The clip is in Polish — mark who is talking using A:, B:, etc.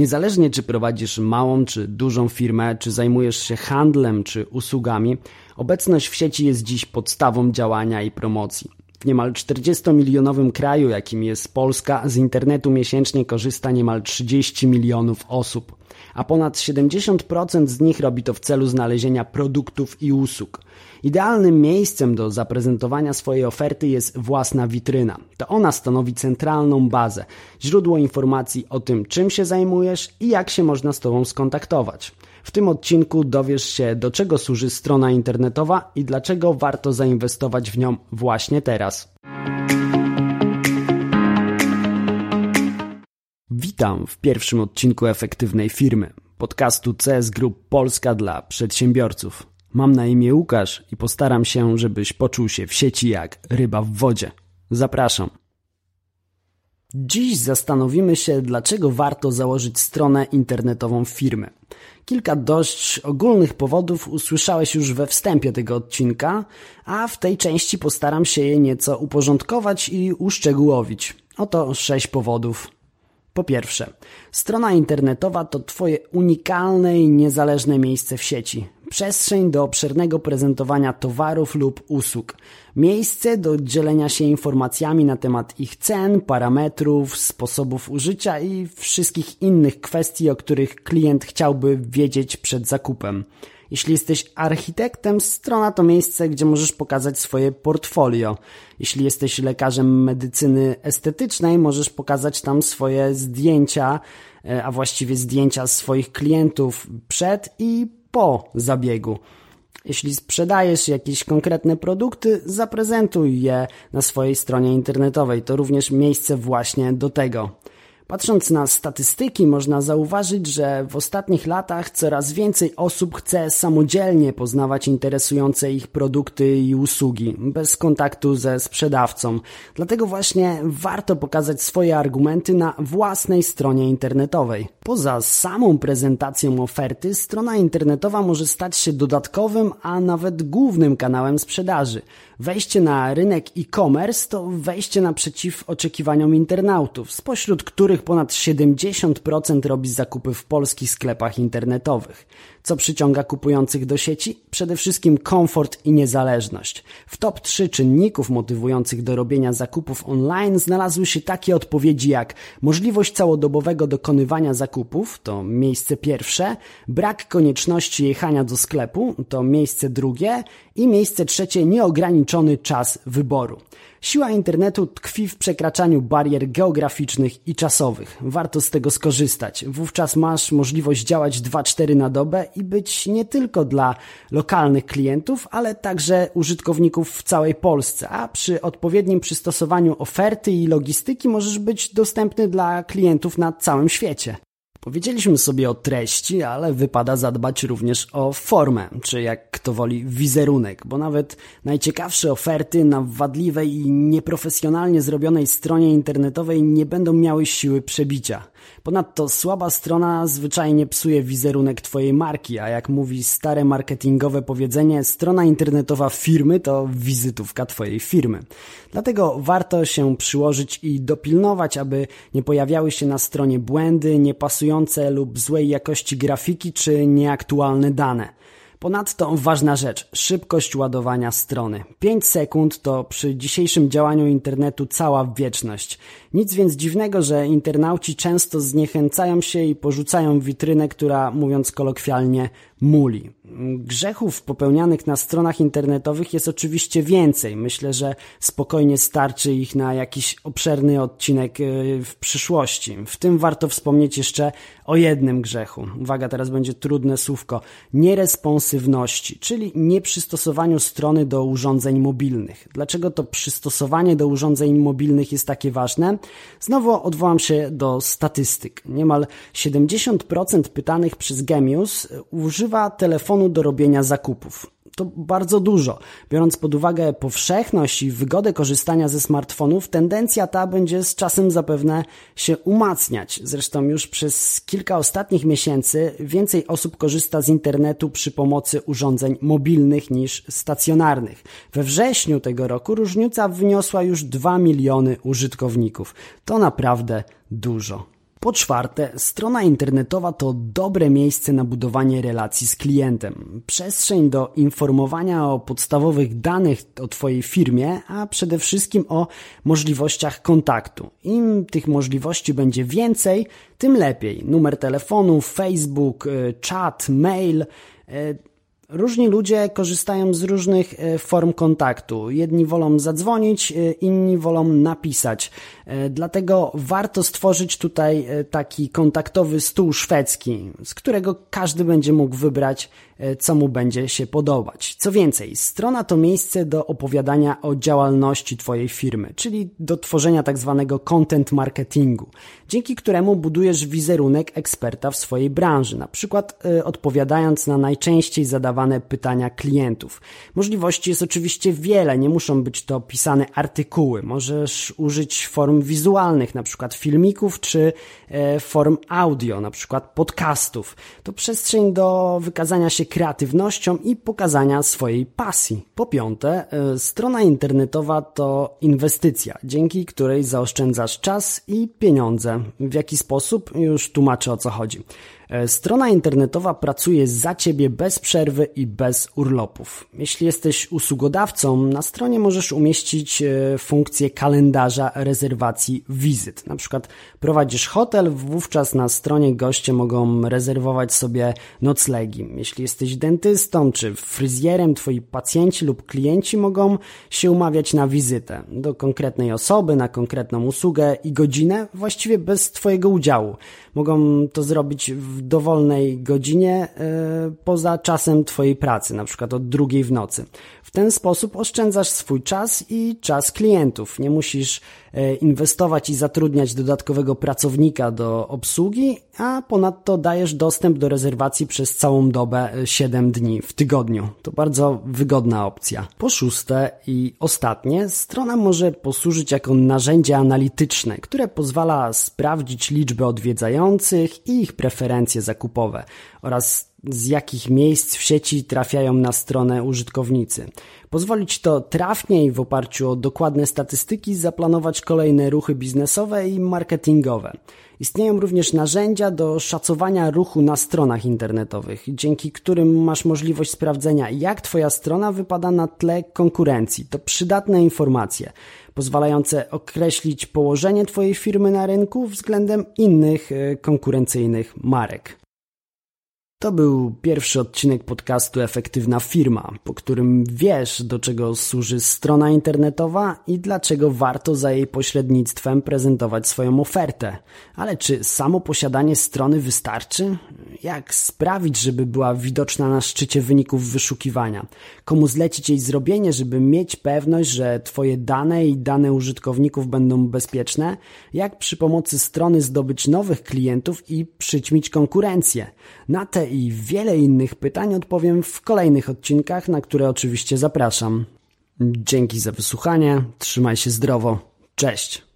A: Niezależnie czy prowadzisz małą czy dużą firmę, czy zajmujesz się handlem czy usługami, obecność w sieci jest dziś podstawą działania i promocji. W niemal 40-milionowym kraju, jakim jest Polska, z internetu miesięcznie korzysta niemal 30 milionów osób, a ponad 70% z nich robi to w celu znalezienia produktów i usług. Idealnym miejscem do zaprezentowania swojej oferty jest własna witryna. To ona stanowi centralną bazę, źródło informacji o tym, czym się zajmujesz i jak się można z Tobą skontaktować. W tym odcinku dowiesz się, do czego służy strona internetowa i dlaczego warto zainwestować w nią właśnie teraz. Witam w pierwszym odcinku Efektywnej Firmy, podcastu CS Group Polska dla przedsiębiorców. Mam na imię Łukasz i postaram się, żebyś poczuł się w sieci jak ryba w wodzie. Zapraszam. Dziś zastanowimy się, dlaczego warto założyć stronę internetową firmy. Kilka dość ogólnych powodów usłyszałeś już we wstępie tego odcinka, a w tej części postaram się je nieco uporządkować i uszczegółowić. Oto sześć powodów. Po pierwsze, strona internetowa to Twoje unikalne i niezależne miejsce w sieci. Przestrzeń do obszernego prezentowania towarów lub usług. Miejsce do dzielenia się informacjami na temat ich cen, parametrów, sposobów użycia i wszystkich innych kwestii, o których klient chciałby wiedzieć przed zakupem. Jeśli jesteś architektem, strona to miejsce, gdzie możesz pokazać swoje portfolio. Jeśli jesteś lekarzem medycyny estetycznej, możesz pokazać tam swoje zdjęcia, e, a właściwie zdjęcia swoich klientów przed i po zabiegu. Jeśli sprzedajesz jakieś konkretne produkty, zaprezentuj je na swojej stronie internetowej. To również miejsce właśnie do tego. Patrząc na statystyki, można zauważyć, że w ostatnich latach coraz więcej osób chce samodzielnie poznawać interesujące ich produkty i usługi, bez kontaktu ze sprzedawcą. Dlatego właśnie warto pokazać swoje argumenty na własnej stronie internetowej. Poza samą prezentacją oferty, strona internetowa może stać się dodatkowym, a nawet głównym kanałem sprzedaży. Wejście na rynek e-commerce to wejście naprzeciw oczekiwaniom internautów, spośród których ponad 70% robi zakupy w polskich sklepach internetowych. Co przyciąga kupujących do sieci? Przede wszystkim komfort i niezależność. W top 3 czynników motywujących do robienia zakupów online znalazły się takie odpowiedzi jak możliwość całodobowego dokonywania zakupów, to miejsce pierwsze, brak konieczności jechania do sklepu, to miejsce drugie i miejsce trzecie nieograniczony czas wyboru. Siła internetu tkwi w przekraczaniu barier geograficznych i czasowych. Warto z tego skorzystać. Wówczas masz możliwość działać 2-4 na dobę i być nie tylko dla lokalnych klientów, ale także użytkowników w całej Polsce, a przy odpowiednim przystosowaniu oferty i logistyki możesz być dostępny dla klientów na całym świecie. Powiedzieliśmy sobie o treści, ale wypada zadbać również o formę, czy jak kto woli wizerunek, bo nawet najciekawsze oferty na wadliwej i nieprofesjonalnie zrobionej stronie internetowej nie będą miały siły przebicia. Ponadto słaba strona zwyczajnie psuje wizerunek Twojej marki, a jak mówi stare marketingowe powiedzenie, strona internetowa firmy to wizytówka Twojej firmy. Dlatego warto się przyłożyć i dopilnować, aby nie pojawiały się na stronie błędy, niepasujące lub złej jakości grafiki czy nieaktualne dane. Ponadto ważna rzecz, szybkość ładowania strony. 5 sekund to przy dzisiejszym działaniu internetu cała wieczność. Nic więc dziwnego, że internauci często zniechęcają się i porzucają witrynę, która, mówiąc kolokwialnie, muli. Grzechów popełnianych na stronach internetowych jest oczywiście więcej. Myślę, że spokojnie starczy ich na jakiś obszerny odcinek e, w przyszłości. W tym warto wspomnieć jeszcze o jednym grzechu. Uwaga, teraz będzie trudne słówko. Nieresponsywności, czyli nieprzystosowaniu strony do urządzeń mobilnych. Dlaczego to przystosowanie do urządzeń mobilnych jest takie ważne? Znowu odwołam się do statystyk. Niemal 70% pytanych przez Gemius używa telefonu do robienia zakupów. To bardzo dużo. Biorąc pod uwagę powszechność i wygodę korzystania ze smartfonów, tendencja ta będzie z czasem zapewne się umacniać. Zresztą już przez kilka ostatnich miesięcy więcej osób korzysta z internetu przy pomocy urządzeń mobilnych niż stacjonarnych. We wrześniu tego roku różnica wyniosła już 2 miliony użytkowników. To naprawdę dużo. Po czwarte, strona internetowa to dobre miejsce na budowanie relacji z klientem. Przestrzeń do informowania o podstawowych danych o Twojej firmie, a przede wszystkim o możliwościach kontaktu. Im tych możliwości będzie więcej, tym lepiej. Numer telefonu, Facebook, y, czat, mail y, Różni ludzie korzystają z różnych e, form kontaktu. Jedni wolą zadzwonić, e, inni wolą napisać. E, dlatego warto stworzyć tutaj taki kontaktowy stół szwedzki, z którego każdy będzie mógł wybrać co mu będzie się podobać. Co więcej, strona to miejsce do opowiadania o działalności Twojej firmy, czyli do tworzenia tak zwanego content marketingu, dzięki któremu budujesz wizerunek eksperta w swojej branży, na przykład odpowiadając na najczęściej zadawane pytania klientów. Możliwości jest oczywiście wiele, nie muszą być to pisane artykuły. Możesz użyć form wizualnych, na przykład filmików, czy y, form audio, na przykład podcastów. To przestrzeń do wykazania się kreatywnością i pokazania swojej pasji. Po piąte, e, strona internetowa to inwestycja, dzięki której zaoszczędzasz czas i pieniądze. W jaki sposób? Już tłumaczę o co chodzi. E, strona internetowa pracuje za Ciebie bez przerwy i bez urlopów. Jeśli jesteś usługodawcą, na stronie możesz umieścić e, funkcję kalendarza rezerwacji wizyt. Na przykład prowadzisz hotel, wówczas na stronie goście mogą rezerwować sobie noclegi. Jeśli jesteś dentystą czy fryzjerem, Twoi pacjenci lub klienci mogą się umawiać na wizytę do konkretnej osoby, na konkretną usługę i godzinę, właściwie bez Twojego udziału. Mogą to zrobić w w dowolnej godzinie e, poza czasem Twojej pracy, na przykład od drugiej w nocy. W ten sposób oszczędzasz swój czas i czas klientów. Nie musisz inwestować i zatrudniać dodatkowego pracownika do obsługi, a ponadto dajesz dostęp do rezerwacji przez całą dobę 7 e, dni w tygodniu. To bardzo wygodna opcja. Po szóste i ostatnie, strona może posłużyć jako narzędzie analityczne, które pozwala sprawdzić liczbę odwiedzających i ich preferencje zakupowe oraz z jakich miejsc w sieci trafiają na stronę użytkownicy. Pozwolić to trafnie i w oparciu o dokładne statystyki zaplanować kolejne ruchy biznesowe i marketingowe. Istnieją również narzędzia do szacowania ruchu na stronach internetowych, dzięki którym masz możliwość sprawdzenia, jak Twoja strona wypada na tle konkurencji. To przydatne informacje, pozwalające określić położenie Twojej firmy na rynku względem innych e, konkurencyjnych marek. To był pierwszy odcinek podcastu Efektywna Firma, po którym wiesz, do czego służy strona internetowa i dlaczego warto za jej pośrednictwem prezentować swoją ofertę. Ale czy samo posiadanie strony wystarczy? Jak sprawić, żeby była widoczna na szczycie wyników wyszukiwania? Komu zlecić jej zrobienie, żeby mieć pewność, że Twoje dane i dane użytkowników będą bezpieczne? Jak przy pomocy strony zdobyć nowych klientów i przyćmić konkurencję? Na te i wiele innych pytań odpowiem w kolejnych odcinkach, na które oczywiście zapraszam. Dzięki za wysłuchanie, trzymaj się zdrowo, cześć!